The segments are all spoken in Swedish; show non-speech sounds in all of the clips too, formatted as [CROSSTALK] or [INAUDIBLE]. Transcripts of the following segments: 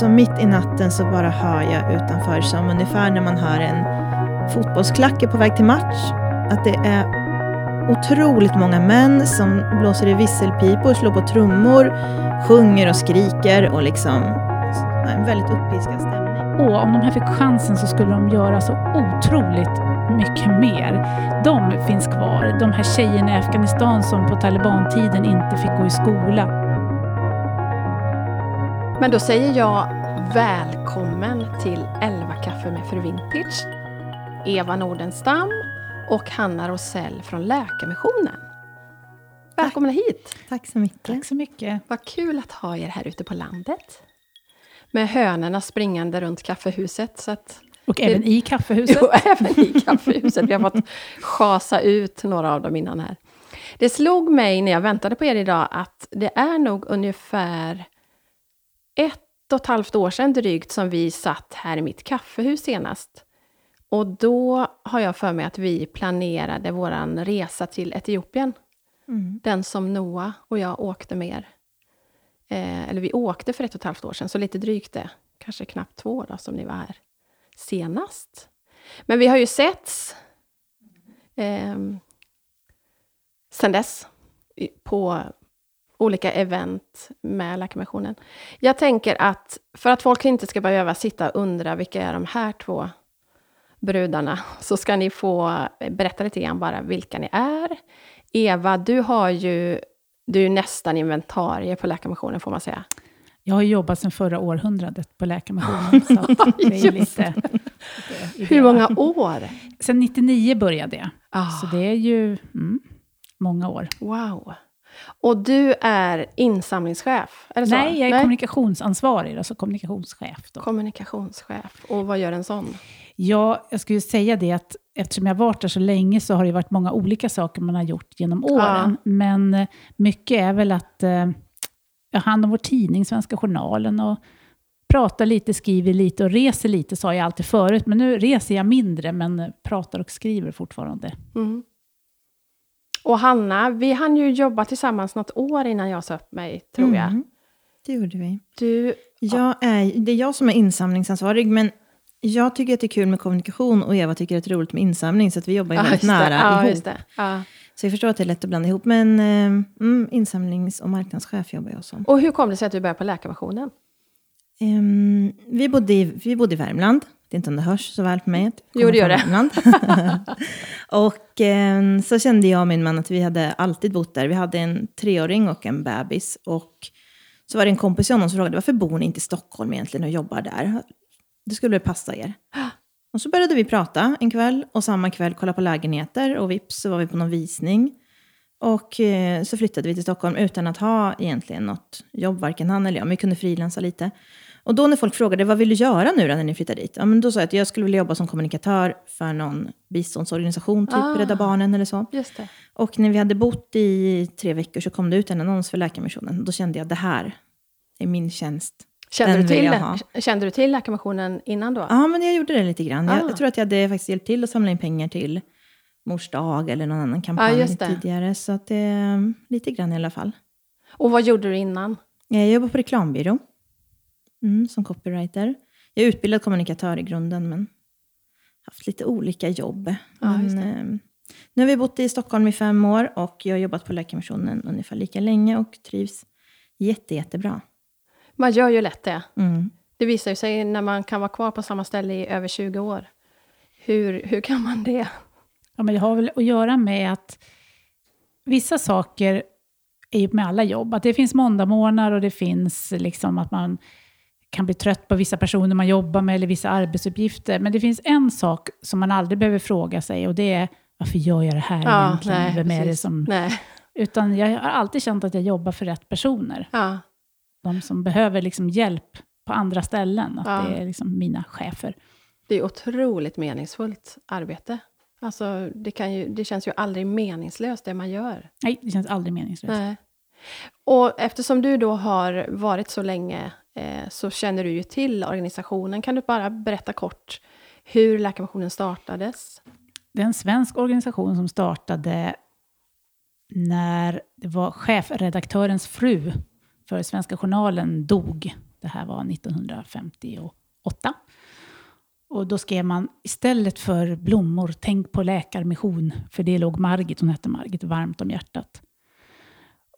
så mitt i natten så bara hör jag utanför som ungefär när man hör en fotbollsklacke på väg till match. Att det är otroligt många män som blåser i visselpipor, slår på trummor, sjunger och skriker och liksom en väldigt uppiskad stämning. Och om de här fick chansen så skulle de göra så otroligt mycket mer. De finns kvar. De här tjejerna i Afghanistan som på talibantiden inte fick gå i skola. Men då säger jag välkommen till 11 kaffe med Fru Vintage. Eva Nordenstam och Hanna Rosell från Läkarmissionen. Välkomna hit! Tack så mycket. Tack så mycket. Vad kul att ha er här ute på landet. Med hönorna springande runt kaffehuset. Så att och det, även i kaffehuset. Jo, [LAUGHS] även i kaffehuset. Vi har fått schasa ut några av dem innan här. Det slog mig när jag väntade på er idag att det är nog ungefär ett och ett halvt år sedan drygt som vi satt här i mitt kaffehus senast. Och då har jag för mig att vi planerade vår resa till Etiopien. Mm. Den som Noah och jag åkte med eh, Eller vi åkte för ett och ett halvt år sedan, så lite drygt det. Kanske knappt två då, som ni var här senast. Men vi har ju setts eh, sen dess på olika event med Läkarmissionen. Jag tänker att för att folk inte ska behöva sitta och undra vilka är de här två brudarna, så ska ni få berätta lite grann bara vilka ni är. Eva, du har ju, du är nästan inventarie på Läkarmissionen får man säga. Jag har jobbat sedan förra århundradet på Läkarmissionen. [LAUGHS] så det är lite, lite Hur många år? Sen 99 började jag. Ah. Så det är ju mm, många år. Wow. Och du är insamlingschef? Är Nej, jag är Nej? kommunikationsansvarig, alltså kommunikationschef. Då. Kommunikationschef. Och vad gör en sån? Ja, jag skulle säga det att eftersom jag varit där så länge så har det varit många olika saker man har gjort genom åren. Ja. Men eh, mycket är väl att eh, jag har hand om vår tidning, Svenska Journalen, och pratar lite, skriver lite och reser lite, sa jag alltid förut. Men nu reser jag mindre, men pratar och skriver fortfarande. Mm. Och Hanna, vi hann ju jobba tillsammans något år innan jag sa upp mig, tror jag. Mm, det gjorde vi. Du, jag är, det är jag som är insamlingsansvarig, men jag tycker att det är kul med kommunikation och Eva tycker att det är roligt med insamling, så att vi jobbar ju ah, väldigt nära ah, ihop. Ah. Så jag förstår att det är lätt att blanda ihop, men eh, mm, insamlings och marknadschef jobbar jag som. Och hur kom det sig att du började på Läkarmissionen? Um, vi, bodde i, vi bodde i Värmland. Det är inte om det hörs så väl på mig. Jo, det gör det. [LAUGHS] [LAUGHS] och um, så kände jag och min man att vi hade alltid bott där. Vi hade en treåring och en bebis. Och så var det en kompis till honom som frågade varför bor ni inte i Stockholm egentligen och jobbar där? Det skulle väl passa er? [GASPS] Och så började vi prata en kväll och samma kväll kolla på lägenheter och vips så var vi på någon visning. Och eh, så flyttade vi till Stockholm utan att ha egentligen något jobb, varken han eller jag, men vi kunde frilansa lite. Och då när folk frågade vad vill du göra nu då när ni flyttar dit? Ja, men då sa jag att jag skulle vilja jobba som kommunikatör för någon biståndsorganisation, typ ah, Rädda Barnen eller så. Just det. Och när vi hade bott i tre veckor så kom det ut en annons för Läkarmissionen. Då kände jag det här är min tjänst. Kände du, till, kände du till Läkarmissionen innan då? Ja, men jag gjorde det lite grann. Ah. Jag, jag, tror att jag hade faktiskt hjälpt till att samla in pengar till Mors dag eller någon annan kampanj ah, tidigare. Så att det, lite grann i alla fall. Och vad gjorde du innan? Jag jobbade på reklambyrå mm, som copywriter. Jag är utbildad kommunikatör i grunden, men haft lite olika jobb. Ah, men, eh, nu har vi bott i Stockholm i fem år och jag har jobbat på Läkarmissionen ungefär lika länge och trivs jätte, jättebra. Man gör ju lätt det. Mm. Det visar ju sig när man kan vara kvar på samma ställe i över 20 år. Hur, hur kan man det? Ja, men det har väl att göra med att vissa saker är ju med alla jobb. Att det finns måndagmorgnar och det finns liksom att man kan bli trött på vissa personer man jobbar med eller vissa arbetsuppgifter. Men det finns en sak som man aldrig behöver fråga sig och det är varför gör jag det här ja, egentligen? Nej, Vem är det som... Nej. Utan jag har alltid känt att jag jobbar för rätt personer. Ja de som behöver liksom hjälp på andra ställen, att ja. det är liksom mina chefer. Det är otroligt meningsfullt arbete. Alltså, det, kan ju, det känns ju aldrig meningslöst, det man gör. Nej, det känns aldrig meningslöst. Nej. Och eftersom du då har varit så länge, eh, så känner du ju till organisationen. Kan du bara berätta kort hur Läkarmissionen startades? Det är en svensk organisation som startade när det var chefredaktörens fru för Svenska Journalen dog Det här var 1958. Och då skrev man istället för blommor, tänk på läkarmission. För det låg Margit, hon hette Margit, varmt om hjärtat.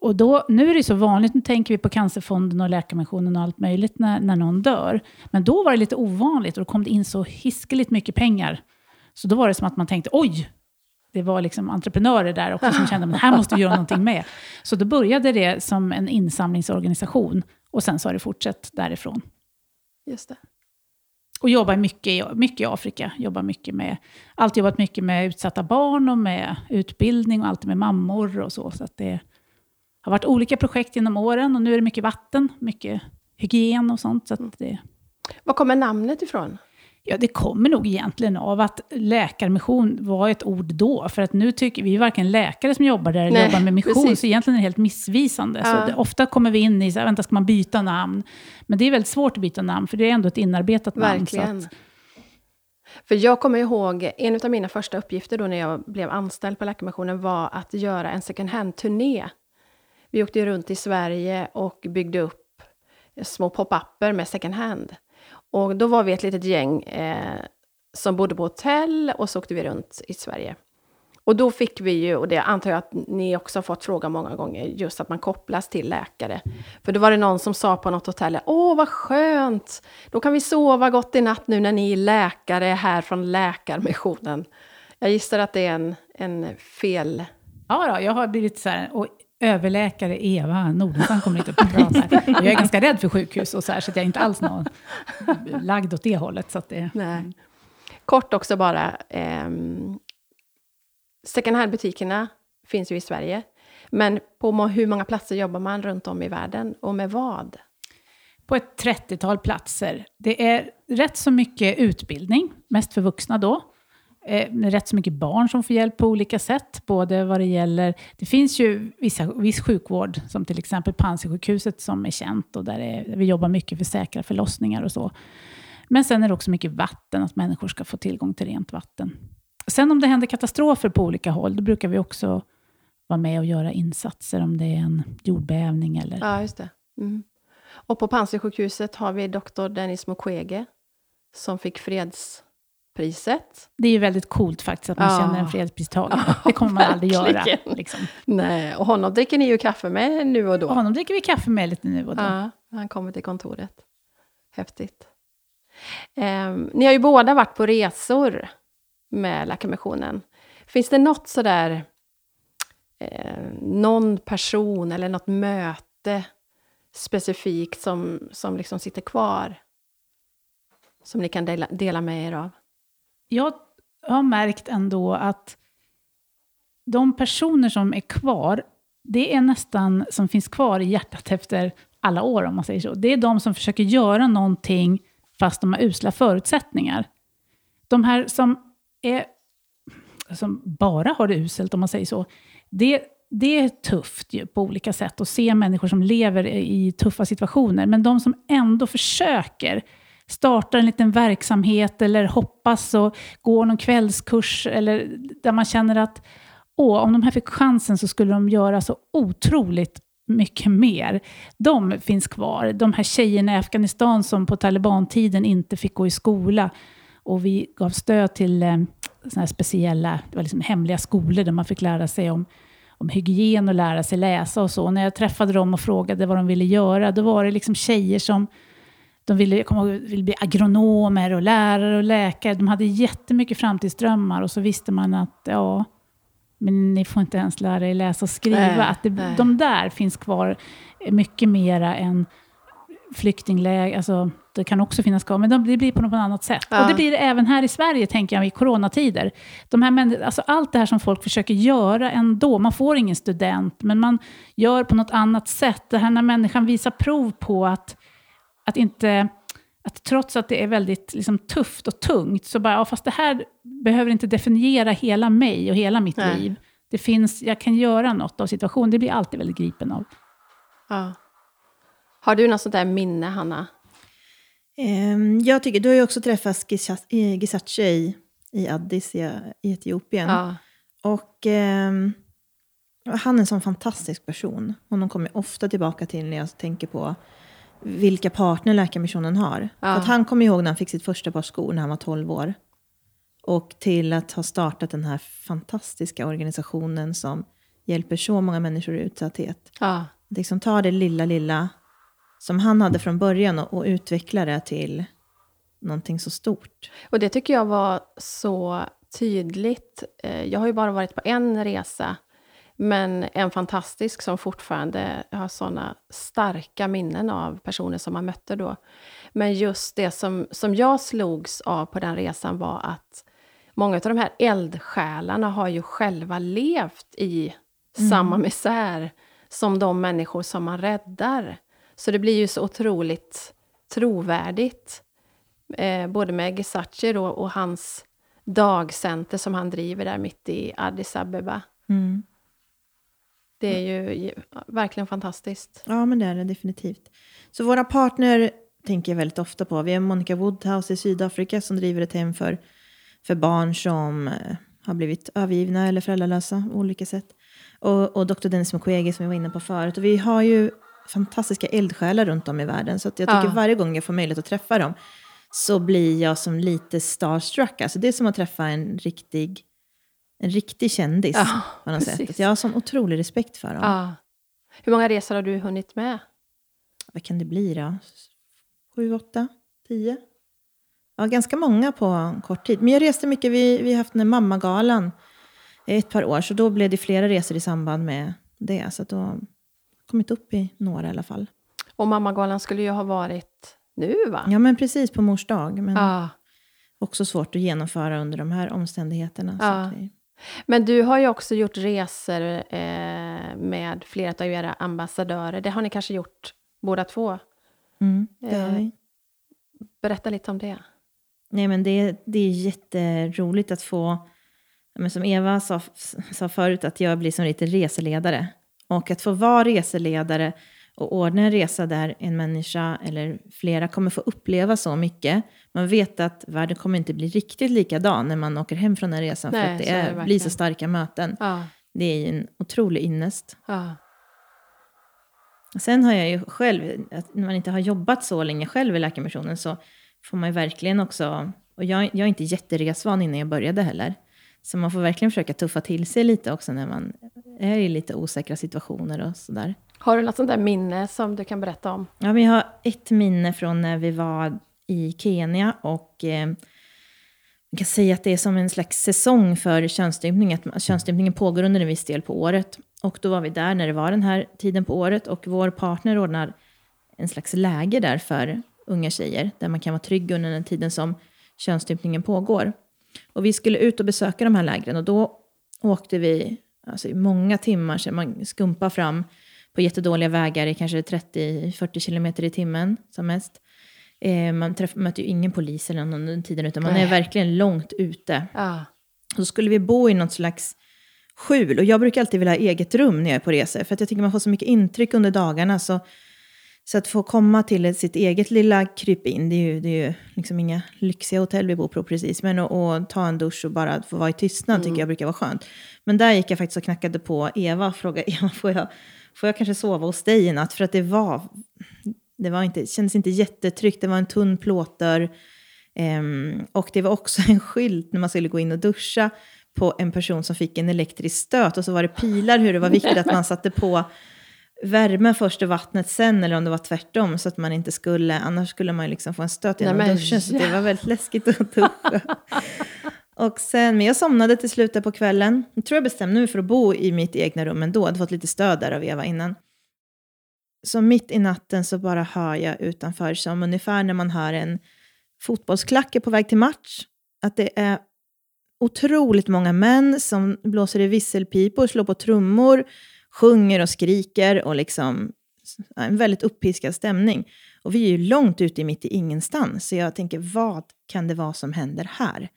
Och då, nu är det så vanligt, nu tänker vi på Cancerfonden och Läkarmissionen och allt möjligt när, när någon dör. Men då var det lite ovanligt och då kom det in så hiskeligt mycket pengar. Så då var det som att man tänkte, oj, det var liksom entreprenörer där också som kände att här måste vi göra någonting med. Så då började det som en insamlingsorganisation och sen så har det fortsatt därifrån. Just det. Och jobbar mycket, mycket i Afrika. Jobbar mycket med, alltid jobbat mycket med utsatta barn och med utbildning och alltid med mammor och så. Så att det har varit olika projekt genom åren och nu är det mycket vatten, mycket hygien och sånt. Så att det, Var kommer namnet ifrån? Ja, det kommer nog egentligen av att läkarmission var ett ord då. För att nu tycker vi varken läkare som jobbar där eller Nej, jobbar med mission, precis. så egentligen är det helt missvisande. Ja. Så det, ofta kommer vi in i, så här, vänta, ska man byta namn? Men det är väldigt svårt att byta namn, för det är ändå ett inarbetat namn. Så Verkligen. att, För jag kommer ihåg, en av mina första uppgifter då när jag blev anställd på Läkarmissionen var att göra en second hand-turné. Vi åkte ju runt i Sverige och byggde upp små pop-upper med second hand. Och då var vi ett litet gäng eh, som bodde på hotell och så åkte vi runt i Sverige. Och då fick vi ju, och det antar jag att ni också har fått fråga många gånger, just att man kopplas till läkare. För då var det någon som sa på något hotell, åh vad skönt, då kan vi sova gott i natt nu när ni är läkare här från Läkarmissionen. Jag gissar att det är en, en fel... ja, då, jag har blivit så här, och överläkare Eva Nordensson kommer hit och pratar. [LAUGHS] Jag är ganska rädd för sjukhus och så här, så att jag är inte alls någon lagd åt det hållet. Så det, Nej. Kort också bara, ehm, second hand-butikerna finns ju i Sverige. Men på hur många platser jobbar man runt om i världen och med vad? på ett 30-tal platser. Det är rätt så mycket utbildning, mest för vuxna då. Eh, rätt så mycket barn som får hjälp på olika sätt. Både vad det gäller, det finns ju vissa, viss sjukvård, som till exempel Panzisjukhuset som är känt och där, är, där vi jobbar mycket för säkra förlossningar och så. Men sen är det också mycket vatten, att människor ska få tillgång till rent vatten. Sen om det händer katastrofer på olika håll, då brukar vi också vara med och göra insatser om det är en jordbävning eller Ja, just det. Mm. Och på Panzisjukhuset har vi doktor Dennis Mukwege som fick freds fredspriset. Det är ju väldigt coolt faktiskt att man Ja. känner en fredspristagare. Ja, det kommer man aldrig göra. Liksom. Nej, och honom dricker ni ju kaffe med nu och då. Och honom dricker vi kaffe med lite nu och då. Ja, han kommer till kontoret. Häftigt. Ehm, ni har ju båda varit på resor med Läkarmissionen. Finns det något sådär, eh, någon person eller något möte specifikt som, som liksom sitter kvar? Som ni kan dela, dela med er av? Jag har märkt ändå att de personer som är kvar, det är nästan som finns kvar i hjärtat efter alla år, om man säger så. Det är de som försöker göra någonting fast de har usla förutsättningar. De här som, är, som bara har det uselt, om man säger så, det, det är tufft ju, på olika sätt att se människor som lever i tuffa situationer. Men de som ändå försöker, startar en liten verksamhet eller hoppas och går någon kvällskurs eller där man känner att åh, om de här fick chansen så skulle de göra så otroligt mycket mer. De finns kvar. De här tjejerna i Afghanistan som på talibantiden inte fick gå i skola och vi gav stöd till eh, såna här speciella, det var liksom hemliga skolor där man fick lära sig om, om hygien och lära sig läsa och så. Och när jag träffade dem och frågade vad de ville göra, då var det liksom tjejer som de ville, ihåg, ville bli agronomer och lärare och läkare. De hade jättemycket framtidsdrömmar och så visste man att ja, men ni får inte ens lära er läsa och skriva. Nej, att det, nej. de där finns kvar mycket mera än flyktingläger. Alltså, det kan också finnas kvar, men de, det blir på något annat sätt. Ja. Och det blir det även här i Sverige, tänker jag, i coronatider. De här alltså, allt det här som folk försöker göra ändå. Man får ingen student, men man gör på något annat sätt. Det här när människan visar prov på att, att inte... Att trots att det är väldigt liksom, tufft och tungt, så bara, ja, fast det här behöver inte definiera hela mig och hela mitt Nej. liv. Det finns, jag kan göra något av situationen. Det blir jag alltid väldigt gripen av. Ja. Har du något sånt där minne, Hanna? Ehm, jag tycker, du har ju också träffat eh, Gisache i, i Addis i, i Etiopien. Ja. Och ehm, han är en sån fantastisk person. Honom kommer jag ofta tillbaka till när jag tänker på vilka partner Läkarmissionen har. Ja. Att han kommer ihåg när han fick sitt första par skor när han var 12 år. Och till att ha startat den här fantastiska organisationen som hjälper så många människor i utsatthet. Ja. Liksom ta det lilla, lilla som han hade från början och, och utveckla det till någonting så stort. Och det tycker jag var så tydligt. Eh, Jag har ju bara varit på en resa, men en fantastisk som fortfarande har såna starka minnen av personer som man mötte då. Men just det som, som jag slogs av på den resan var att många av de här eldsjälarna har ju själva levt i samma misär som de människor som man räddar. Så det blir ju så otroligt trovärdigt. Eh, både med Gesace då och hans dagcenter som han driver där mitt i Addis Abeba. Mm. Det är ju ju verkligen fantastiskt. Ja, men det är det definitivt. Så våra partner tänker jag väldigt ofta på. Vi har Monica Woodhouse i Sydafrika som driver ett hem för, för barn som eh, har blivit övergivna eller föräldralösa på olika sätt. Och, och Dr. Dennis Mukwege som vi var inne på förut. Och vi har ju fantastiska eldsjälar runt om i världen. Så att jag tycker Ja. varje gång jag får möjlighet att träffa dem så blir jag som lite starstruck. Alltså det är som att träffa en riktig, en riktig kändis. Ja, på något sätt. precis. Jag har sån otrolig respekt för dem. Ja. Hur många resor har du hunnit med? vad kan det bli då? Sju, åtta, tio? Ja, ganska många på kort tid. Men jag reste mycket. Vi, vi har haft den här mammagalan ett par år, så då blev det flera resor i samband med det. Så då har kommit upp i några i alla fall. Och Mammagalan skulle ju ha varit nu, va? Ja, men precis på mors dag. Men Ja. också svårt att genomföra under de här omständigheterna. Ja. Men du har ju också gjort resor eh, med flera av era ambassadörer. Det har ni kanske gjort båda två. mm, det har Eh, vi. Berätta lite om det. Nej, men det, det är jätteroligt att få, men som Eva sa, sa förut, att jag blir som lite reseledare. Och att få vara reseledare och ordna en resa där en människa eller flera kommer få uppleva så mycket. Man vet att världen kommer inte bli riktigt likadan när man åker hem från den resan. för Nej, att det, är det blir så starka möten. Ja. Det är ju en otrolig ynnest. Ja. Sen har jag ju själv, när man inte har jobbat så länge själv i Läkarmissionen så får man ju verkligen också, och jag, jag är inte jätteresvan innan jag började heller. Så man får verkligen försöka tuffa till sig lite också när man är i lite osäkra situationer och sådär. Har du något sånt där minne som du kan berätta om? Ja, vi har ett minne från när vi var i Kenya och eh, man kan säga att det är som en slags säsong för könsstympning. Att könsstympningen pågår under en viss del på året. Och då var vi där när det var den här tiden på året och vår partner ordnar en slags läger där för unga tjejer. Där man kan vara trygg under den tiden som könsstympningen pågår. Och vi skulle ut och besöka de här lägren och då åkte vi alltså, i många timmar. Så man skumpar fram på jättedåliga vägar i kanske 30-40 kilometer i timmen som mest. Eh, man träff, möter ju ingen polis eller någon under den tiden, utan man Nej. är verkligen långt ute. Ja. Så skulle vi bo i något slags skjul. Och jag brukar alltid vilja ha eget rum när jag är på resor. För att jag tycker man får så mycket intryck under dagarna. Så, så att få komma till sitt eget lilla krypin. Det är ju, det är ju liksom inga lyxiga hotell vi bor på precis. Men att ta en dusch och bara få vara i tystnad tycker jag brukar vara skönt. Men där gick jag faktiskt och knackade på Eva och frågade [LAUGHS] Eva, får jag, får jag kanske sova hos dig i natt? För att det var, det var inte, kändes inte jättetryggt. Det var en tunn plåtdörr. Ehm, och det var också [LAUGHS] en skylt när man skulle gå in och duscha på en person som fick en elektrisk stöt. Och så var det pilar hur det var viktigt att man satte på värmen först och vattnet sen, eller om det var tvärtom, så att man inte skulle, annars skulle man liksom få en stöt genom Nej, duschen. Så det var väldigt läskigt att duscha och sen, men jag somnade till slutet på kvällen. Jag tror jag bestämde mig för att bo i mitt egna rum ändå. Jag hade fått lite stöd där av Eva innan. Så mitt i natten så bara hör jag utanför, som ungefär när man hör en fotbollsklack på väg till match, att det är otroligt många män som blåser i visselpipor, slår på trummor, sjunger och skriker och liksom en väldigt uppiskad stämning. Och vi är ju långt ute mitt i ingenstans, så jag tänker vad kan det vara som händer här?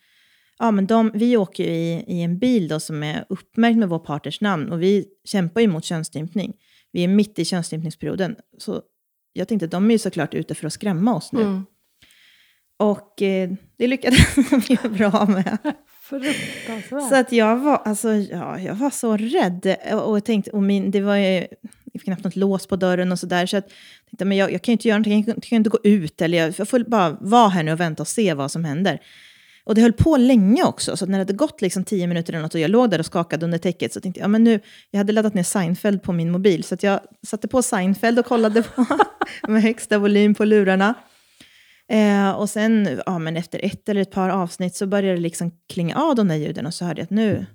Ja, men de, vi åker ju i, i en bil då som är uppmärkt med vår partners namn och vi kämpar ju mot könsstympning. Vi är mitt i könsstympningsperioden. Så jag tänkte de är ju såklart ute för att skrämma oss nu. Mm. Och eh, det lyckades [LAUGHS] de ju bra med. [LAUGHS] Så att jag var, alltså, ja, jag var så rädd. Och jag tänkte, och min, det var ju knappt något lås på dörren och sådär. Så jag tänkte, men jag, jag kan ju inte göra någonting, jag kan inte gå ut. Eller jag, jag får bara vara här nu och vänta och se vad som händer. Och det höll på länge också, så när det hade gått liksom tio minuter eller något och jag låg där och skakade under täcket så tänkte jag, ja men nu, jag hade laddat ner Seinfeld på min mobil, så jag satte på Seinfeld och kollade på [LAUGHS] med högsta volym på lurarna. Eh, och sen, ja men efter ett eller ett par avsnitt så började det liksom klinga av de där ljuden och så hörde jag att nu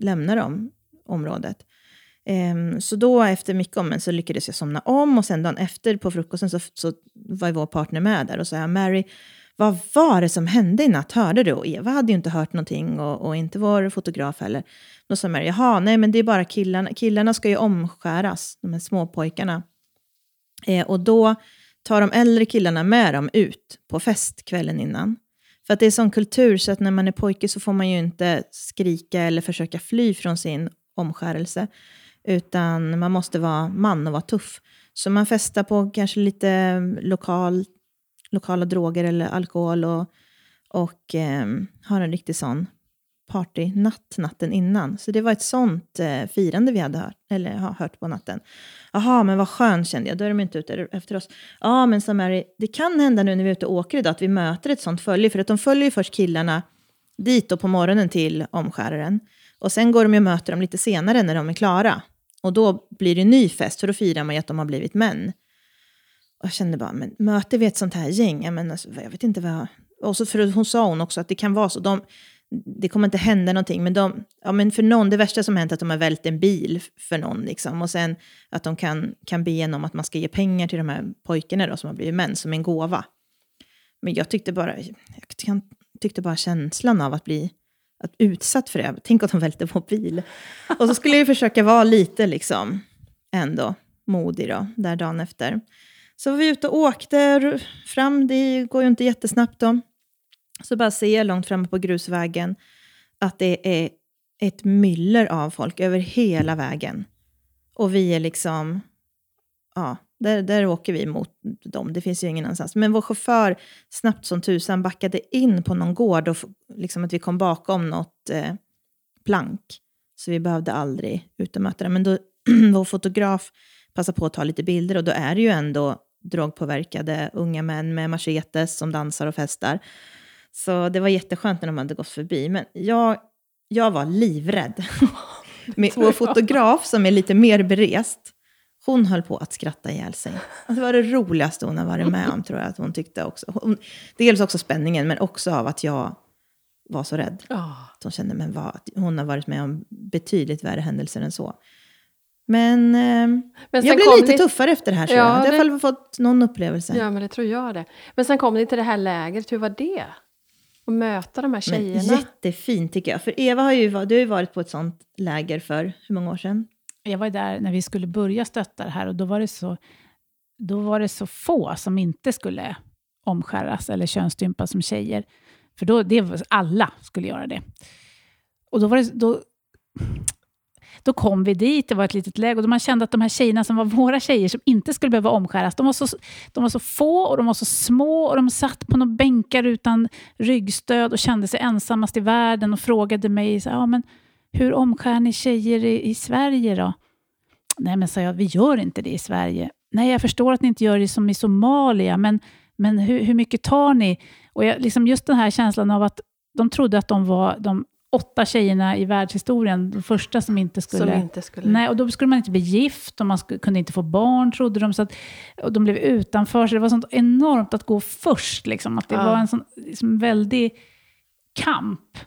lämnar de området. Ehm, så då efter mycket om så lyckades jag somna om och sen dagen efter på frukosten så, så var vår partner med där och sa, Mary, vad var det som hände i natt? Hörde du? Och Eva hade ju inte hört någonting och, och inte vår fotograf heller. Då sa Mary, jaha, nej men det är bara killarna. Killarna ska ju omskäras, de här små pojkarna. Eh, och då tar de äldre killarna med dem ut på fest kvällen innan. För att det är sån kultur så att när man är pojke så får man ju inte skrika eller försöka fly från sin omskärelse. Utan man måste vara man och vara tuff. Så man festar på kanske lite lokal lokala droger eller alkohol och, och eh, har en riktig sån partynatt natten innan. Så det var ett sånt eh, firande vi hade hört, eller, ha, hört på natten. Jaha, men vad skönt kände jag, då är de inte ute efter oss. Ja, men som är, det kan hända nu när vi är ute och åker idag att vi möter ett sånt följe, för att de följer ju först killarna dit och på morgonen till omskäraren. Och sen går de och möter dem lite senare när de är klara. Och då blir det ny fest, för då firar man ju att de har blivit män. Jag kände bara, men möter vi ett sånt här gäng? Jag, menar, alltså, jag vet inte vad... Och så för hon sa hon också att det kan vara så. De, det kommer inte hända någonting, men, de, ja, men för någon, det värsta som hänt är att de har vält en bil för någon. Liksom. Och sen att de kan, kan be om att man ska ge pengar till de här pojkarna då, som har blivit män, som en gåva. Men jag tyckte bara, jag tyckte bara känslan av att bli att utsatt för det. Tänk att de välte vår bil. Och så skulle jag försöka vara lite liksom, ändå modig då, där dagen efter. Så var vi ute och åkte fram, det går ju inte jättesnabbt då. Så bara ser jag långt framme på grusvägen att det är ett myller av folk över hela vägen. Och vi är liksom, ja, där, där åker vi mot dem. Det finns ju ingen annanstans. Men vår chaufför, snabbt som tusan, backade in på någon gård och liksom att vi kom bakom något eh, plank. Så vi behövde aldrig ut och möta dem. Men då, [CLEARS THROAT] vår fotograf passade på att ta lite bilder och då är det ju ändå drogpåverkade unga män med machetes som dansar och festar. Så det var jätteskönt när de hade gått förbi. Men jag, jag var livrädd. [LAUGHS] Med vår fotograf som är lite mer berest, hon höll på att skratta ihjäl sig. Det var det roligaste hon har varit med om, tror jag att hon tyckte också. Hon, dels också spänningen, men också av att jag var så rädd. Oh. Hon kände, men vad, hon har varit med om betydligt värre händelser än så. Men, eh, men jag blev lite ni... tuffare efter det här. Så ja, jag har i alla fall fått någon upplevelse. Ja, men det tror jag det. Men sen kom ni till det här lägret, hur var det? Att möta de här tjejerna? Men jättefint tycker jag. För Eva har ju, du har ju varit på ett sånt läger för hur många år sedan? Jag var där när vi skulle börja stötta det här och då var det så, då var det så få som inte skulle omskäras eller könsstympas som tjejer. För då, det, alla skulle göra det. Och då var det, då, då kom vi dit, det var ett litet läge och man kände att de här tjejerna som var våra tjejer, som inte skulle behöva omskäras, de var så, de var så få och de var så små och de satt på några bänkar utan ryggstöd och kände sig ensammast i världen och frågade mig, så, ja, men hur omskär ni tjejer i, i Sverige då? Nej, men sa jag, vi gör inte det i Sverige. Nej, jag förstår att ni inte gör det som i Somalia, men, men hur, hur mycket tar ni? Och jag, liksom just den här känslan av att de trodde att de var de åtta tjejerna i världshistorien, de första som inte skulle... Som inte skulle. Nej, och då skulle man inte bli gift och man skulle, kunde inte få barn, trodde de. Så att, och de blev utanför, så det var sånt enormt att gå först. Liksom, att det ja. var en sån liksom, väldig kamp.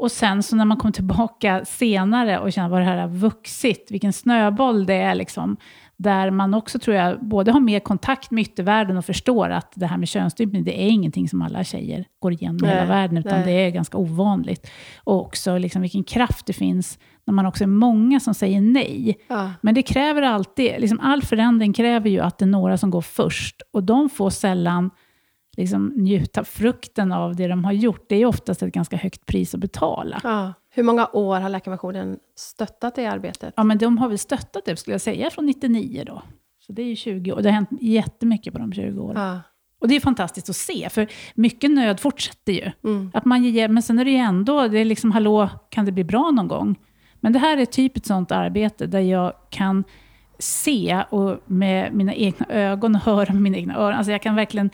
Och sen så när man kom tillbaka senare och kände vad det här har vuxit, vilken snöboll det är, liksom, där man också tror jag både har mer kontakt med yttervärlden och förstår att det här med könsstympning, det är ingenting som alla tjejer går igenom i hela världen, utan nej. det är ganska ovanligt. Och också liksom vilken kraft det finns när man också är många som säger nej. Ja. Men det kräver alltid, liksom all förändring kräver ju att det är några som går först, och de får sällan liksom njuta frukten av det de har gjort. Det är oftast ett ganska högt pris att betala. Ja. Hur många år har Läkarmissionen stöttat det arbetet? Ja, men de har väl stöttat det, skulle jag säga, från 99 då. Så det är ju 20 år. Det har hänt jättemycket på de 20 åren. Ja. Och det är fantastiskt att se, för mycket nöd fortsätter ju. Mm. Att man ger, men sen är det ju ändå, det är liksom, hallå, kan det bli bra någon gång? Men det här är typ ett sånt arbete där jag kan se och med mina egna ögon och höra med mina egna öron. Alltså jag kan verkligen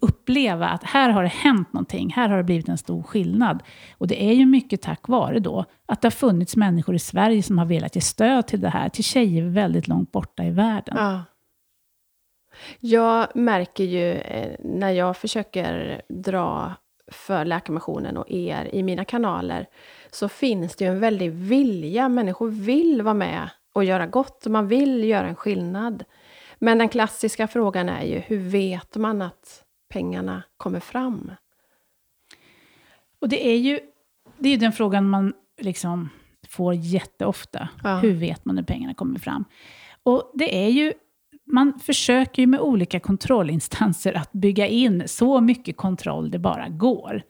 uppleva att här har det hänt någonting. Här har det blivit en stor skillnad. Och det är ju mycket tack vare då att det har funnits människor i Sverige som har velat ge stöd till det här, till tjejer väldigt långt borta i världen. Ja. Jag märker ju eh, när jag försöker dra för Läkarmissionen och er i mina kanaler, så finns det ju en väldig vilja. Människor vill vara med och göra gott, man vill göra en skillnad. Men den klassiska frågan är ju, hur vet man att pengarna kommer fram? Och det är ju det är den frågan man liksom får jätteofta. Ja. Hur vet man hur pengarna kommer fram? Och det är ju man försöker ju med olika kontrollinstanser att bygga in så mycket kontroll det bara går.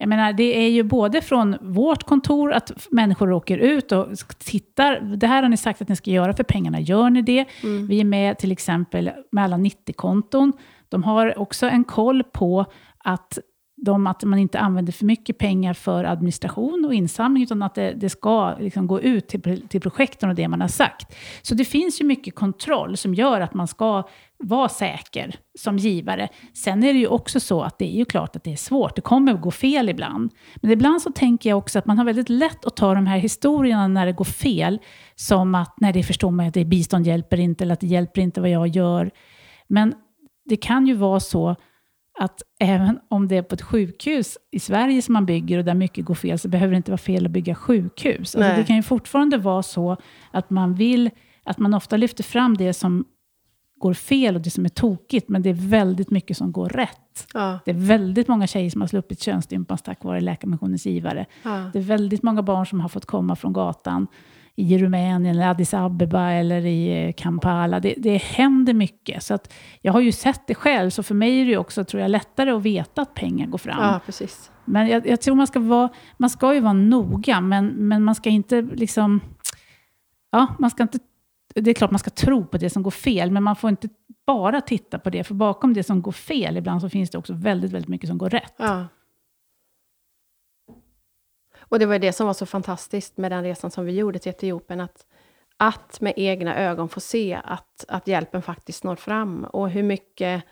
Jag menar, det är ju både från vårt kontor, att människor åker ut och tittar. Det här har ni sagt att ni ska göra för pengarna, gör ni det? Mm. Vi är med till exempel med alla 90-konton. De har också en koll på att de, att man inte använder för mycket pengar för administration och insamling, utan att det, det ska liksom gå ut till, till projekten och det man har sagt. Så det finns ju mycket kontroll som gör att man ska vara säker som givare. Sen är det ju också så att det är ju klart att det är svårt. Det kommer att gå fel ibland. Men ibland så tänker jag också att man har väldigt lätt att ta de här historierna när det går fel, som att när det förstår man att det bistånd hjälper inte, eller att det hjälper inte vad jag gör. Men det kan ju vara så att även om det är på ett sjukhus i Sverige som man bygger och där mycket går fel, så behöver det inte vara fel att bygga sjukhus. Alltså det kan ju fortfarande vara så att man vill, att man ofta lyfter fram det som går fel och det som är tokigt, men det är väldigt mycket som går rätt. Ja. Det är väldigt många tjejer som har sluppit könsstympans tack vare Läkarmissionens givare. Ja. Det är väldigt många barn som har fått komma från gatan i Rumänien, eller Addis Abeba eller i eh, Kampala. Det, det händer mycket. Så att jag har ju sett det själv, så för mig är det också tror jag, lättare att veta att pengar går fram. Ja, precis. Men jag, jag tror man ska, vara, man ska ju vara noga, men, men man ska inte liksom... Ja, man ska inte det är klart man ska tro på det som går fel, men man får inte bara titta på det, för bakom det som går fel ibland så finns det också väldigt, väldigt mycket som går rätt. Ja. Och det var det som var så fantastiskt med den resan som vi gjorde till Etiopien, att, att med egna ögon få se att, att hjälpen faktiskt når fram och hur mycket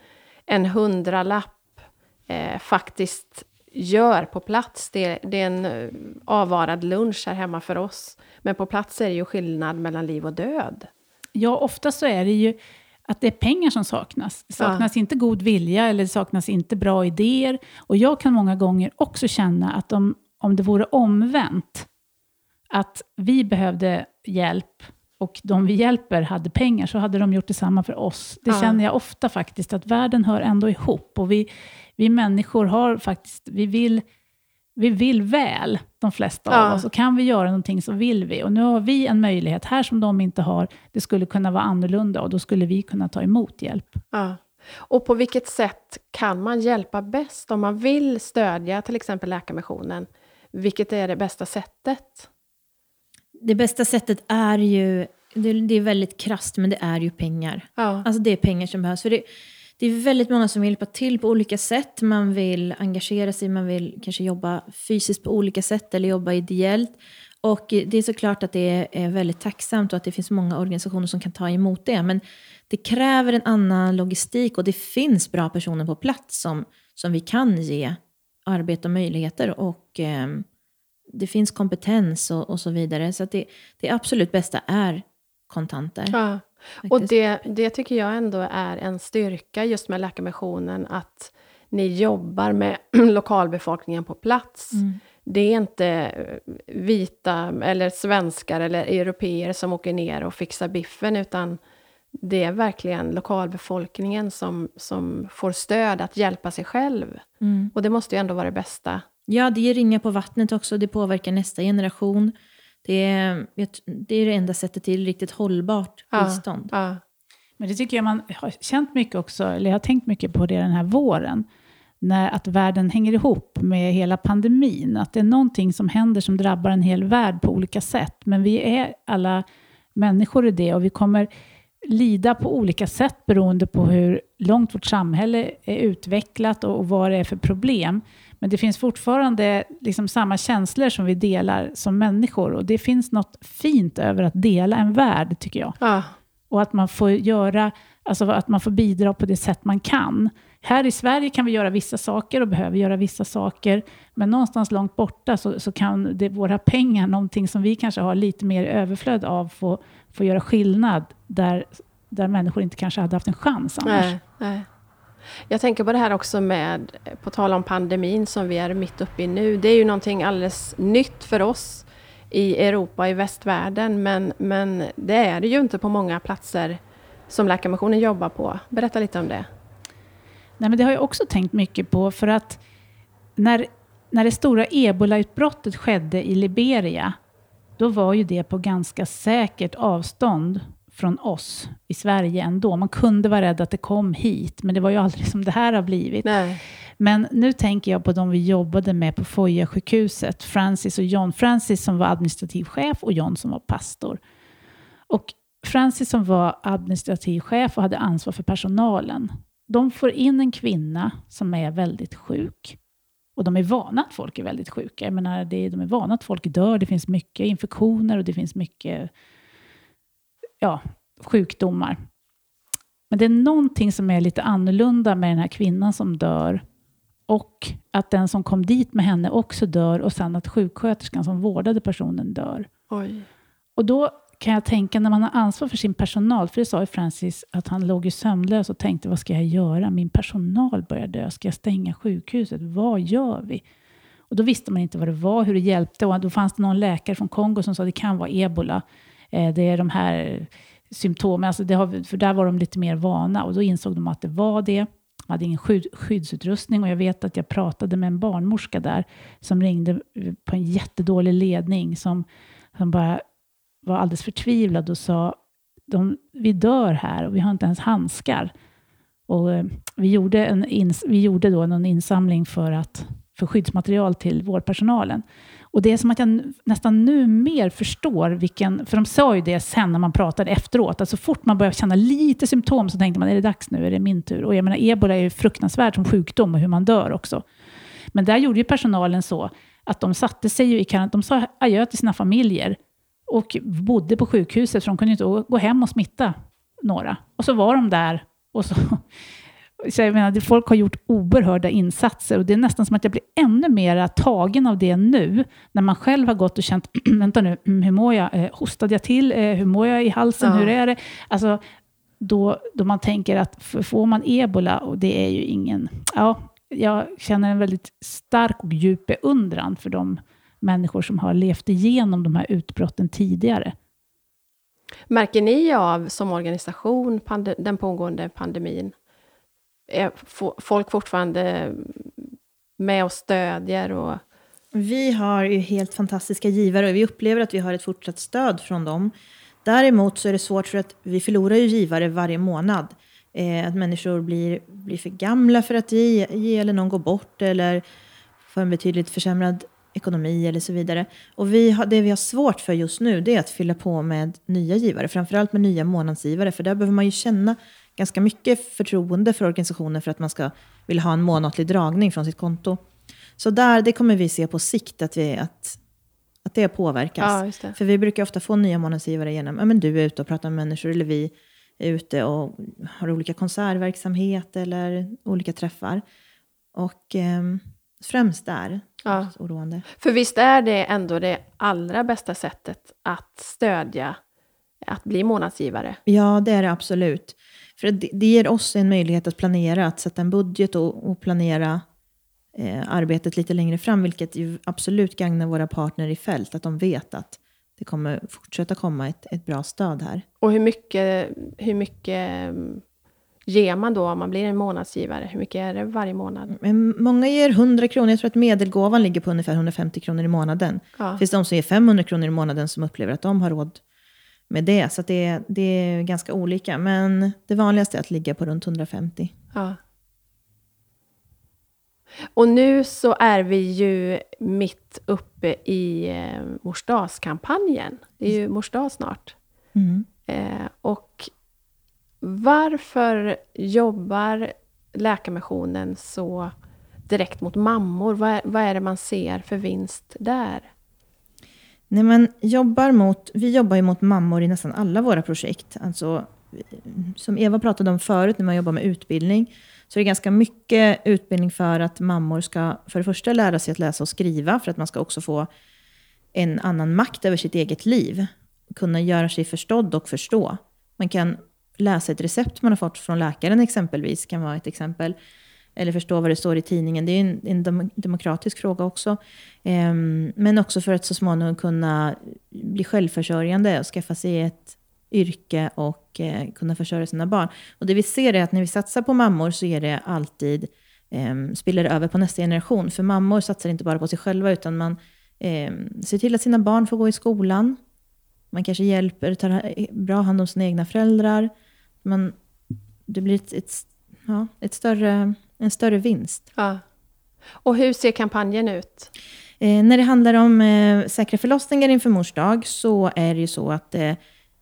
en hundralapp eh, faktiskt gör på plats. Det, det, är en eh, avvarad lunch här hemma för oss. Men på plats är det ju skillnad mellan liv och död. Ja, ofta så är det ju att det är pengar som saknas. Det saknas ja. inte god vilja eller det saknas inte bra idéer. Och jag kan många gånger också känna att om, om det vore omvänt, att vi behövde hjälp och de vi hjälper hade pengar, så hade de gjort detsamma för oss. Det ja. känner jag ofta faktiskt, att världen hör ändå ihop. Och vi, vi människor har faktiskt, vi vill, vi vill väl, de flesta ja. av oss. Och kan vi göra någonting så vill vi. Och nu har vi en möjlighet här som de inte har. Det skulle kunna vara annorlunda och då skulle vi kunna ta emot hjälp. Ja. Och på vilket sätt kan man hjälpa bäst om man vill stödja till exempel Läkarmissionen? Vilket är det bästa sättet? Det bästa sättet är ju, det, det är väldigt krast, men det är ju pengar. Ja. Alltså det är pengar som behövs. För det, det är väldigt många som vill hjälpa till på olika sätt. Man vill engagera sig, man vill kanske jobba fysiskt på olika sätt eller jobba ideellt. Och det är såklart att det är väldigt tacksamt och att det finns många organisationer som kan ta emot det. Men det kräver en annan logistik och det finns bra personer på plats som, som vi kan ge arbete och möjligheter. Och eh, det finns kompetens och, och så vidare. Så det, det absolut bästa är kontanter. Ja. Och det, det tycker jag ändå är en styrka just med Läkarmissionen, att ni jobbar med [CLEARS THROAT] lokalbefolkningen på plats. Mm. Det är inte eh, vita eller svenskar eller europeer som åker ner och fixar biffen, utan det är verkligen lokalbefolkningen som, som får stöd att hjälpa sig själv. Mm. Och det måste ju ändå vara det bästa. Ja, det ger ringar på vattnet också. Det påverkar nästa generation. Det är, det är det enda sättet till riktigt hållbart bistånd. Ja, ja. Men det tycker jag man har känt mycket också, eller jag har tänkt mycket på det den här våren. När att världen hänger ihop med hela pandemin. Att det är någonting som händer som drabbar en hel värld på olika sätt. Men vi är alla människor i det och vi kommer lida på olika sätt beroende på hur långt vårt samhälle är utvecklat och vad det är för problem. Men det finns fortfarande liksom samma känslor som vi delar som människor. Och det finns något fint över att dela en värld, tycker jag. Ja, Och att man får göra, alltså att man får bidra på det sätt man kan. Här i Sverige kan vi göra vissa saker och behöver göra vissa saker, men någonstans långt borta så, så kan det, våra pengar, någonting som vi kanske har lite mer överflöd av, få, få göra skillnad där, där människor inte kanske hade haft en chans annars. Nej, nej. Jag tänker på det här också med, på tal om pandemin som vi är mitt uppe i nu. Det är ju någonting alldeles nytt för oss i Europa, i västvärlden, men, men det är det ju inte på många platser som Läkarmissionen jobbar på. Berätta lite om det. Nej, men det har jag också tänkt mycket på, för att när, när det stora ebolautbrottet skedde i Liberia, då var ju det på ganska säkert avstånd från oss i Sverige ändå. Man kunde vara rädd att det kom hit, men det var ju aldrig som det här har blivit. Nej. Men nu tänker jag på de vi jobbade med på Foya-sjukhuset, Francis och John. Francis som var administrativ chef och John som var pastor. Och Francis som var administrativ chef och hade ansvar för personalen. De får in en kvinna som är väldigt sjuk. Och de är vana att folk är väldigt sjuka. Jag menar, det, de är vana att folk dör, det finns mycket infektioner och det finns mycket ja, sjukdomar. Men det är någonting som är lite annorlunda med den här kvinnan som dör och att den som kom dit med henne också dör och sen att sjuksköterskan som vårdade personen dör. Oj. Och då kan jag tänka, när man har ansvar för sin personal, för det sa ju Francis att han låg ju sömnlös och tänkte, vad ska jag göra? Min personal börjar dö. Ska jag stänga sjukhuset? Vad gör vi? Och då visste man inte vad det var, hur det hjälpte. Och då fanns det någon läkare från Kongo som sa, det kan vara ebola. Eh, det är de här symptomen, alltså det har, för där var de lite mer vana. Och då insåg de att det var det. De hade ingen skydd, skyddsutrustning och jag vet att jag pratade med en barnmorska där som ringde på en jättedålig ledning som, som bara var alldeles förtvivlad och sa de, vi dör här och vi har inte ens handskar. Och, eh, vi, gjorde en ins, vi gjorde då någon insamling för, att, för skyddsmaterial till vårdpersonalen. Och det är som att jag nästan nu mer förstår vilken, för de sa ju det sen när man pratade efteråt, att så fort man börjar känna lite symptom så tänkte man, är det dags nu? Är det min tur? Och jag menar, ebola är ju fruktansvärt som sjukdom och hur man dör också. Men där gjorde ju personalen så att de satte sig ju i karantän, de sa adjö till sina familjer och bodde på sjukhuset, för de kunde inte gå hem och smitta några. Och så var de där och så så jag menar, folk har gjort oerhörda insatser och det är nästan som att jag blir ännu mer tagen av det nu, när man själv har gått och känt, [CLEARS THROAT] vänta nu, mm, hur mår jag? Eh, hostade jag till? Eh, hur mår jag i halsen? Ja. Hur är det? Alltså, då, då man tänker att får man ebola, och det är ju ingen... Ja, jag känner en väldigt stark och djup beundran för de människor som har levt igenom de här utbrotten tidigare. Märker ni av, som organisation, den pågående pandemin? Är folk fortfarande med och stödjer? Och... Vi har ju helt fantastiska givare och vi upplever att vi har ett fortsatt stöd från dem. Däremot så är det svårt för att vi förlorar ju givare varje månad. Eh, att människor blir, blir för gamla för att ge, ge eller någon går bort eller får en betydligt försämrad ekonomi eller så vidare. Och vi har, det vi har svårt för just nu det är att fylla på med nya givare, framförallt med nya månadsgivare, för där behöver man ju känna ganska mycket förtroende för organisationen för att man ska vilja ha en månatlig dragning från sitt konto. Så där, det kommer vi se på sikt att, vi, att, att det påverkas. Ja, det. För vi brukar ofta få nya månadsgivare genom, ja men du är ute och pratar med människor, eller vi är ute och har olika konsertverksamhet eller olika träffar. Och eh, främst där, ja. oroande. För visst är det ändå det allra bästa sättet att stödja att bli månadsgivare? Ja, det är det absolut. För det, det ger oss en möjlighet att planera, att sätta en budget och, och planera eh, arbetet lite längre fram, vilket ju absolut gagnar våra partner i fält, att de vet att det kommer fortsätta komma ett, ett bra stöd här. Och hur mycket, hur mycket mm, ger man då om man blir en månadsgivare? Hur mycket är det varje månad? Men många ger 100 kronor. Jag tror att medelgåvan ligger på ungefär 150 kronor i månaden. Ja. Det finns de som ger 500 kronor i månaden som upplever att de har råd med det. Så det, det är ganska olika. Men det vanligaste är att ligga på runt 150. Ja. Och nu så är vi ju mitt uppe i eh, morsdagskampanjen. Det är ju morsdag snart. Mm. Eh, och varför jobbar Läkarmissionen så direkt mot mammor? Vad är, vad är det man ser för vinst där? Nej, men jobbar mot, vi jobbar ju mot mammor i nästan alla våra projekt. Alltså, som Eva pratade om förut när man jobbar med utbildning, så är det ganska mycket utbildning för att mammor ska för det första lära sig att läsa och skriva, för att man ska också få en annan makt över sitt eget liv. Kunna göra sig förstådd och förstå. Man kan läsa ett recept man har fått från läkaren exempelvis, kan vara ett exempel. Eller förstå vad det står i tidningen. Det är en, en demokratisk fråga också. Um, men också för att så småningom kunna bli självförsörjande och skaffa sig ett yrke och eh, kunna försörja sina barn. Och det vi ser är att när vi satsar på mammor så är det alltid, eh, spiller över på nästa generation. För mammor satsar inte bara på sig själva utan man eh, ser till att sina barn får gå i skolan. Man kanske hjälper, tar eh, bra hand om sina egna föräldrar. Man, det blir ett, ett, ja, ett större, en större vinst. Ja. Och hur ser kampanjen ut? Eh, när det handlar om eh, säkra förlossningar inför mors dag så är det ju så att eh,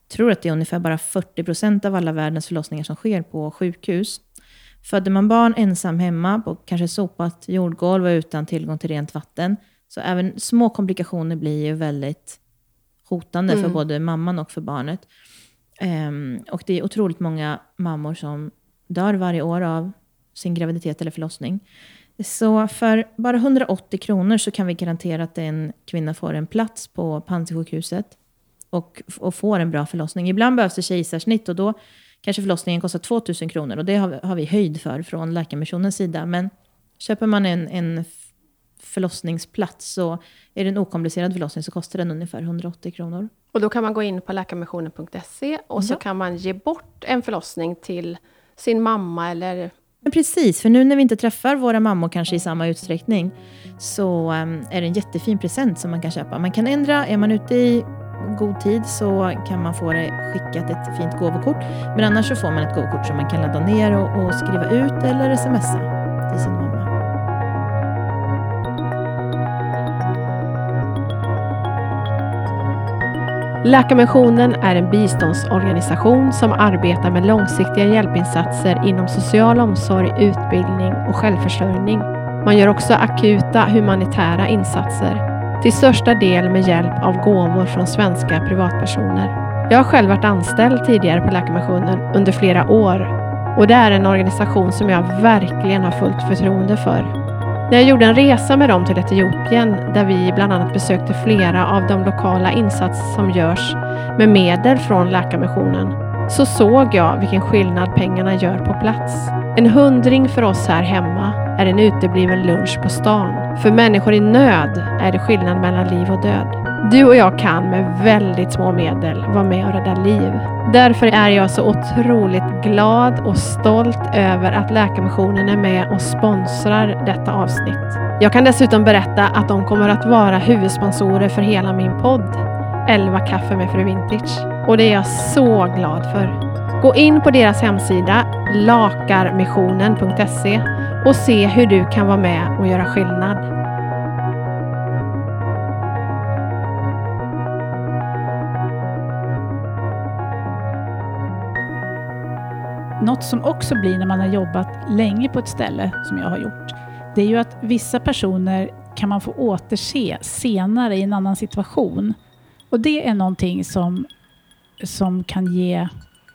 tror att det är ungefär bara 40 procent av alla världens förlossningar som sker på sjukhus. Födde man barn ensam hemma på kanske sopat jordgolv och utan tillgång till rent vatten, så även små komplikationer blir ju väldigt hotande mm. för både mamman och för barnet. Um, och det är otroligt många mammor som dör varje år av sin graviditet eller förlossning. Så för bara 180 kronor så kan vi garantera att en kvinna får en plats på Panzisjukhuset och, och får en bra förlossning. Ibland behövs det kejsarsnitt och då kanske förlossningen kostar 2000 kronor och det har, har vi höjd för från Läkarmissionens sida. Men köper man en, en förlossningsplats så är det en okomplicerad förlossning så kostar den ungefär 180 kronor. Och då kan man gå in på läkarmissionen.se och ja. så kan man ge bort en förlossning till sin mamma eller men precis, för nu när vi inte träffar våra mammor kanske i samma utsträckning så ehm, är det en jättefin present som man kan köpa. Man kan ändra, är man ute i god tid så kan man få det skickat ett fint gåvokort. Men annars så får man ett gåvokort som man kan ladda ner och, och skriva ut eller smsa till sin mamma. Läkarmissionen är en biståndsorganisation som arbetar med långsiktiga hjälpinsatser inom social omsorg, utbildning och självförsörjning. Man gör också akuta humanitära insatser till största del med hjälp av gåvor från svenska privatpersoner. Jag har själv varit anställd tidigare på Läkarmissionen under flera år och det är en organisation som jag verkligen har fullt förtroende för. När jag gjorde en resa med dem till Etiopien där vi bland annat besökte flera av de lokala insatser som görs med medel från Läkarmissionen så såg jag vilken skillnad pengarna gör på plats. En hundring för oss här hemma är en utebliven lunch på stan. För människor i nöd är det skillnad mellan liv och död. Du och jag kan med väldigt små medel vara med och rädda liv. Därför är jag så otroligt glad och stolt över att Läkarmissionen är med och sponsrar detta avsnitt. Jag kan dessutom berätta att de kommer att vara huvudsponsorer för hela min podd 11 kaffe med Fru Vintage. Och det är jag så glad för. Gå in på deras hemsida lakarmissionen.se och se hur du kan vara med och göra skillnad. Något som också blir när man har jobbat länge på ett ställe, som jag har gjort, det är ju att vissa personer kan man få återse senare i en annan situation. Och det är någonting som, som kan ge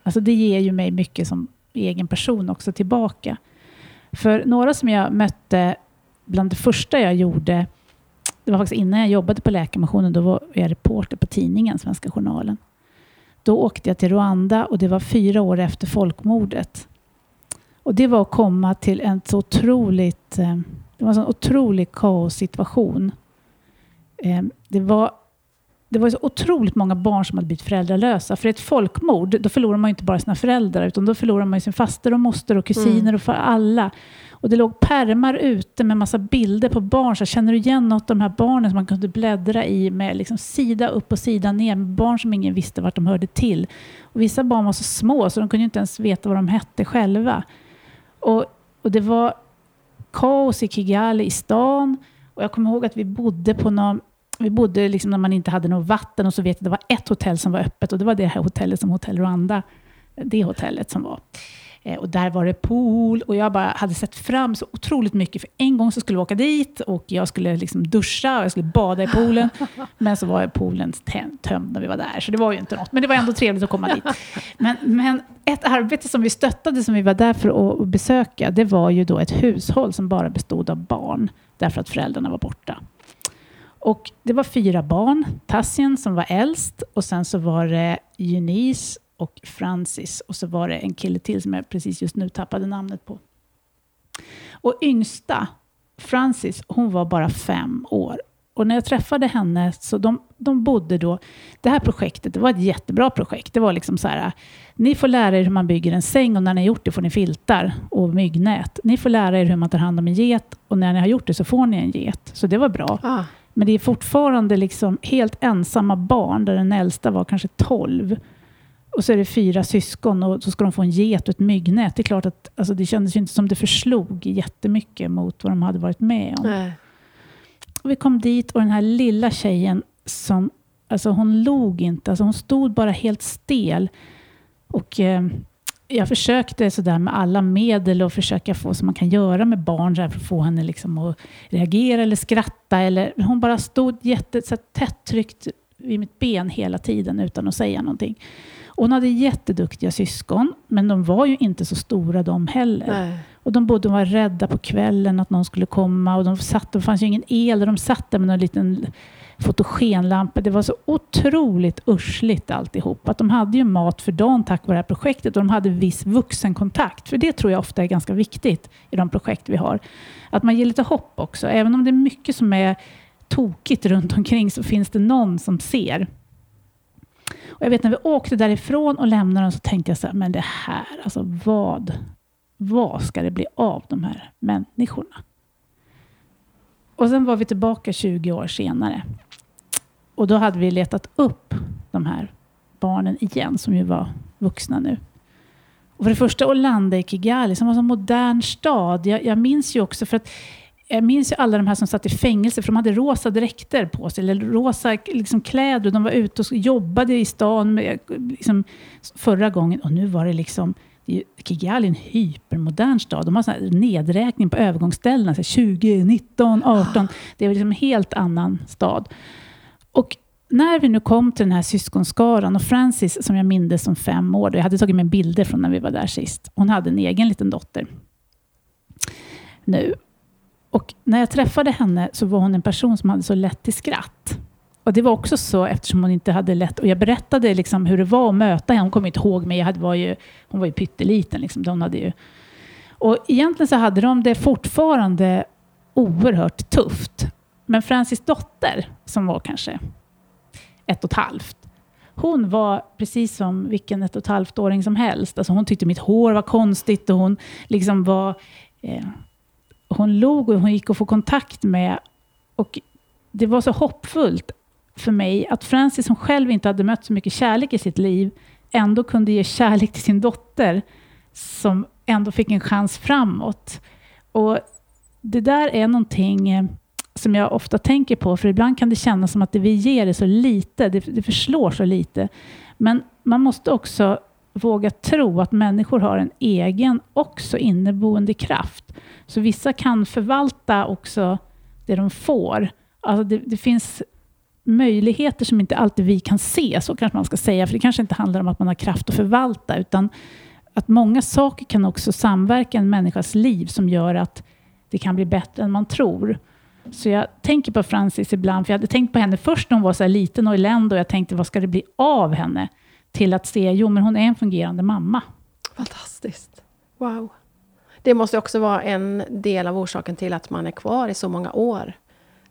Alltså det ger ju mig mycket som egen person också tillbaka. För några som jag mötte, bland det första jag gjorde, det var faktiskt innan jag jobbade på Läkarmissionen, då var jag reporter på tidningen Svenska Journalen. Då åkte jag till Rwanda och det var fyra år efter folkmordet. Och det var att komma till en så otroligt, eh, det var en sån otrolig kaossituation. Eh, det var det var så otroligt många barn som hade blivit föräldralösa. För ett folkmord, då förlorar man inte bara sina föräldrar, utan då förlorar man sin faster och moster och kusiner mm. och för alla. Och det låg pärmar ute med massa bilder på barn. Så känner du igen något av de här barnen som man kunde bläddra i med liksom sida upp och sida ner, med barn som ingen visste vart de hörde till. Och vissa barn var så små så de kunde inte ens veta vad de hette själva. Och, och det var kaos i Kigali, i stan. Och jag kommer ihåg att vi bodde på någon vi bodde liksom när man inte hade något vatten och så vet jag det var ett hotell som var öppet och det var det här hotellet som Hotell Rwanda, det hotellet som var. Eh, och där var det pool och jag bara hade sett fram så otroligt mycket. För en gång så skulle vi åka dit och jag skulle liksom duscha och jag skulle bada i poolen. [LAUGHS] Men så var poolen tömd när vi var där, så det var ju inte något. Men det var ändå trevligt att komma dit. Men, men ett arbete som vi stöttade, som vi var där för att besöka, det var ju då ett hushåll som bara bestod av barn, därför att föräldrarna var borta. Och det var fyra barn. Tassien som var äldst och sen så var det Eunice och Francis och så var det en kille till som jag precis just nu tappade namnet på. Och yngsta, Francis, hon var bara fem år. Och när jag träffade henne, så de, de bodde då... Det här projektet, det var ett jättebra projekt. Det var liksom så här, ni får lära er hur man bygger en säng och när ni har gjort det får ni filtar och myggnät. Ni får lära er hur man tar hand om en get och när ni har gjort det så får ni en get. Så det var bra. Ah. Men det är fortfarande liksom helt ensamma barn, där den äldsta var kanske 12. Och så är det fyra syskon och så ska de få en get och ett myggnät. Det är klart att alltså, det kändes ju inte som det förslog jättemycket mot vad de hade varit med om. Nej. Och vi kom dit och den här lilla tjejen som, alltså hon log inte, alltså hon stod bara helt stel. Och eh, jag försökte sådär med alla medel och försöka få som man kan göra med barn för att få henne liksom att reagera eller skratta. Eller, hon bara stod jätte, så tätt tryckt vid mitt ben hela tiden utan att säga någonting. Hon hade jätteduktiga syskon, men de var ju inte så stora de heller. Nej. Och de bodde och var rädda på kvällen att någon skulle komma och de satt, det fanns ju ingen el, de satt där med en liten fotogenlampa. Det var så otroligt ursligt alltihop. Att de hade ju mat för dagen tack vare det här projektet och de hade viss vuxenkontakt. För det tror jag ofta är ganska viktigt i de projekt vi har. Att man ger lite hopp också. Även om det är mycket som är tokigt runt omkring så finns det någon som ser. Och jag vet när vi åkte därifrån och lämnade dem så tänkte jag så här, men det här, alltså vad, vad ska det bli av de här människorna? Och sen var vi tillbaka 20 år senare. Och då hade vi letat upp de här barnen igen, som ju var vuxna nu. Och för det första att landa i Kigali, som var en så modern stad. Jag, jag minns ju också, för att jag minns ju alla de här som satt i fängelse, för de hade rosa dräkter på sig, eller rosa liksom, kläder. De var ute och jobbade i stan med, liksom, förra gången. Och nu var det liksom Kigali är en hypermodern stad. De har sån nedräkning på övergångsställena, 20, 19, 18. Det är liksom en helt annan stad. Och när vi nu kom till den här syskonskaran och Francis, som jag mindes som fem år, jag hade tagit med bilder från när vi var där sist. Hon hade en egen liten dotter. Nu. Och när jag träffade henne så var hon en person som hade så lätt till skratt. Och det var också så eftersom hon inte hade lätt... Och jag berättade liksom hur det var att möta henne. Hon kommer inte ihåg mig. Jag hade, var ju, hon var ju pytteliten. Liksom. Hon hade ju, och egentligen så hade de det fortfarande oerhört tufft. Men Francis dotter, som var kanske ett och ett halvt, hon var precis som vilken ett och ett halvt-åring som helst. Alltså hon tyckte mitt hår var konstigt och hon liksom var... Eh, hon log och hon gick att få kontakt med. Och det var så hoppfullt för mig att Francis, som själv inte hade mött så mycket kärlek i sitt liv, ändå kunde ge kärlek till sin dotter, som ändå fick en chans framåt. Och Det där är någonting eh, som jag ofta tänker på, för ibland kan det kännas som att det vi ger är så lite, det, det förslår så lite. Men man måste också våga tro att människor har en egen, också inneboende kraft. Så vissa kan förvalta också det de får. Alltså det, det finns möjligheter som inte alltid vi kan se, så kanske man ska säga, för det kanske inte handlar om att man har kraft att förvalta, utan att många saker kan också samverka i en människas liv som gör att det kan bli bättre än man tror. Så jag tänker på Francis ibland, för jag hade tänkt på henne först när hon var så liten och eländ och jag tänkte, vad ska det bli av henne? Till att se, jo men hon är en fungerande mamma. Fantastiskt. Wow. Det måste också vara en del av orsaken till att man är kvar i så många år.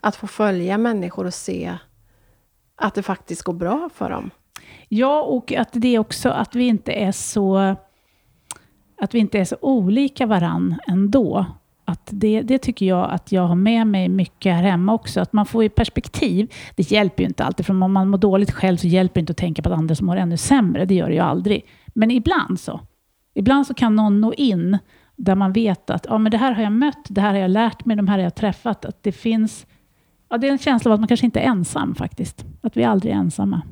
Att få följa människor och se att det faktiskt går bra för dem. Ja, och att det också att vi inte är så att vi inte är så olika varann ändå. Att det, det tycker jag att jag har med mig mycket här hemma också. Att man får ju perspektiv. Det hjälper ju inte alltid, för om man mår dåligt själv så hjälper det inte att tänka på att andra som mår ännu sämre. Det gör det ju aldrig. Men ibland så. Ibland så kan någon nå in där man vet att ja, men det här har jag mött, det här har jag lärt mig, de här har jag träffat. Att det finns Ja, det är en känsla av att man kanske inte är ensam faktiskt. Att vi aldrig är ensamma.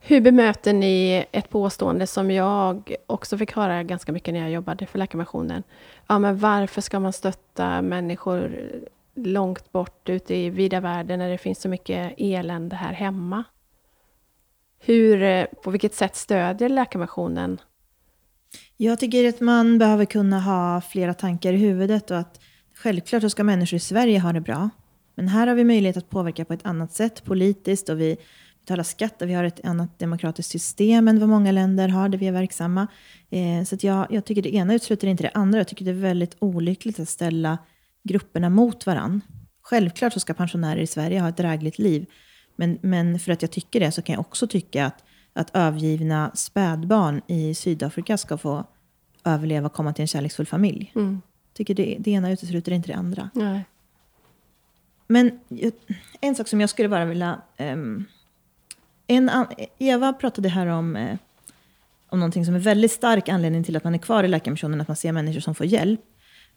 Hur bemöter ni ett påstående som jag också fick höra ganska mycket när jag jobbade för Läkarmissionen? Ja, men varför ska man stötta människor långt bort ute i vida världen när det finns så mycket elände här hemma? Hur, eh, på vilket sätt stödjer Läkarmissionen? Jag tycker att man behöver kunna ha flera tankar i huvudet och att självklart så ska människor i Sverige ha det bra. Men här har vi möjlighet att påverka på ett annat sätt politiskt och vi betalar skatt och vi har ett annat demokratiskt system än vad många länder har där vi är verksamma. Eh, så jag, jag tycker det ena utesluter inte det andra. Jag tycker det är väldigt olyckligt att ställa grupperna mot varann. Självklart så ska pensionärer i Sverige ha ett drägligt liv. Men, men för att jag tycker det så kan jag också tycka att, att övergivna spädbarn i Sydafrika ska få överleva och komma till en kärleksfull familj. Mm. tycker det, det ena utesluter inte det andra. Nej. Men en sak som jag skulle bara vilja... ehm, en, an- Eva pratade här om, eh, om någonting som är väldigt stark anledning till att man är kvar i Läkarmissionen, att man ser människor som får hjälp.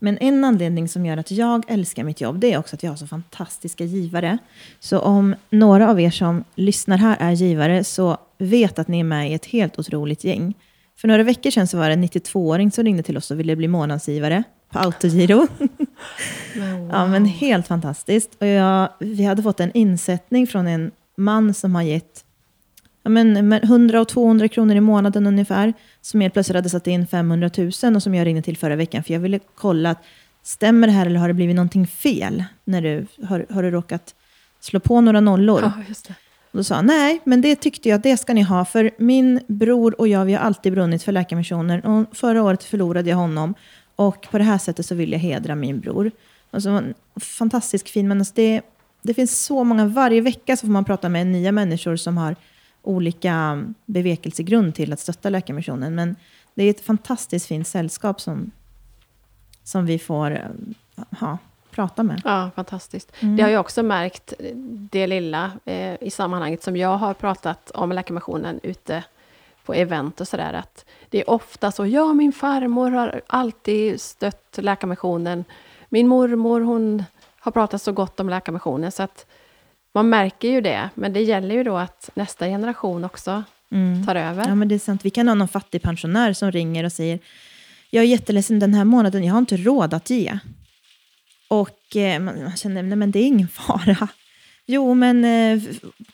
Men en anledning som gör att jag älskar mitt jobb, det är också att jag har så fantastiska givare. Så om några av er som lyssnar här är givare, så vet att ni är med i ett helt otroligt gäng. För några veckor sedan så var det en 92-åring som ringde till oss och ville bli månadsgivare på autogiro. [LAUGHS] Men, Ja, men helt fantastiskt. Och jag, vi hade fått en insättning från en man som har gett men, men 100 och 200 kronor i månaden ungefär, som helt plötsligt hade satt in 500 000 och som jag ringde till förra veckan, för jag ville kolla att stämmer det här eller har det blivit någonting fel? När du, har, har du råkat slå på några nollor? Ja, just det. Och då sa han, nej, men det tyckte jag det ska ni ha, för min bror och jag, vi har alltid brunnit för Läkarmissionen och förra året förlorade jag honom och på det här sättet så vill jag hedra min bror. Alltså, fantastisk fin, men alltså det, det finns så många, varje vecka så får man prata med nya människor som har olika bevekelsegrund till att stötta Läkarmissionen, men det är ett fantastiskt fint sällskap som, som vi får eh, ha, prata med. Ja, fantastiskt. Mm. Det har jag också märkt, det lilla eh, i sammanhanget som jag har pratat om Läkarmissionen ute på event och sådär, att det är ofta så, ja min farmor har alltid stött Läkarmissionen, min mormor hon har pratat så gott om Läkarmissionen, så att man märker ju det, men det gäller ju då att nästa generation också Mm. tar över. Ja, men det är sant. Vi kan ha någon fattig pensionär som ringer och säger jag är jätteledsen den här månaden, jag har inte råd att ge. Och eh, man, man känner, nej men det är ingen [LAUGHS] fara. Jo, men, eh,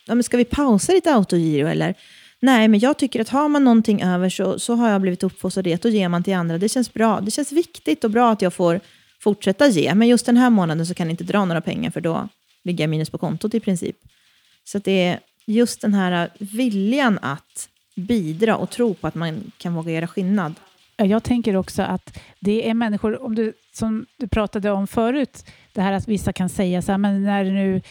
ja, men ska vi pausa ditt autogiro eller? Nej, men jag tycker att har man någonting över så, så har jag blivit uppfostrad i att då ger man till andra. Det känns bra. Det känns viktigt och bra att jag får fortsätta ge. Men just den här månaden så kan jag inte dra några pengar för då ligga minus på kontot i princip. Så att det är just den här viljan att bidra och tro på att man kan våga göra skillnad. Jag tänker också att det är människor, om du, som du pratade om förut, det här att vissa kan säga så här, men när nu,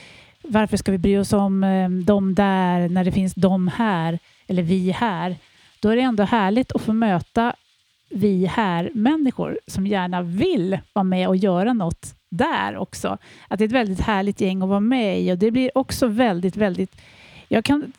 varför ska vi bry oss om eh, de där när det finns de här, eller vi här? Då är det ändå härligt att få möta vi här-människor som gärna vill vara med och göra något där också. Att det är ett väldigt härligt gäng att vara med i och det blir också väldigt, väldigt jag kan,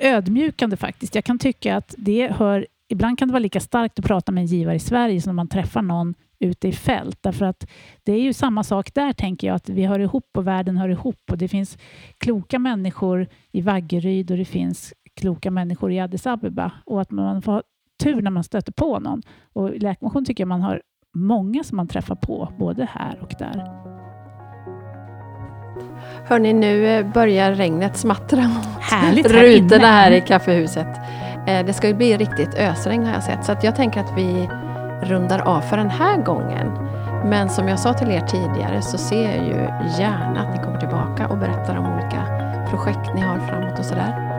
ödmjukande faktiskt. Jag kan tycka att det hör ibland kan det vara lika starkt att prata med en givare i Sverige som när man träffar någon ute i fält. Därför att det är ju samma sak där, tänker jag, att vi hör ihop och världen hör ihop. Och det finns kloka människor i Vaggeryd och det finns kloka människor i Addis Abeba. Och att man får ha tur när man stöter på någon. Och i Läkarmission tycker jag man har många som man träffar på, både här och där. Hörni, nu eh, börjar regnet smattra mot Härligt här rutorna inne. här i kaffehuset. Eh, Det ska ju bli riktigt ösregn har jag sett, så jag tänker att vi rundar av för den här gången. Men som jag sa till er tidigare så ser jag ju gärna att ni kommer tillbaka och berättar om olika projekt ni har framåt och sådär.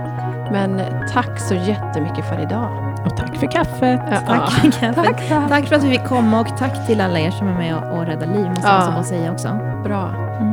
Men tack så jättemycket för idag. Och tack för kaffet. Ja, Tack, för [LAUGHS] kaffet. tack, tack. tack för att vi fick komma och tack till alla er som är med och, och räddar liv, måste Ja. jag säga också. Bra. Mm.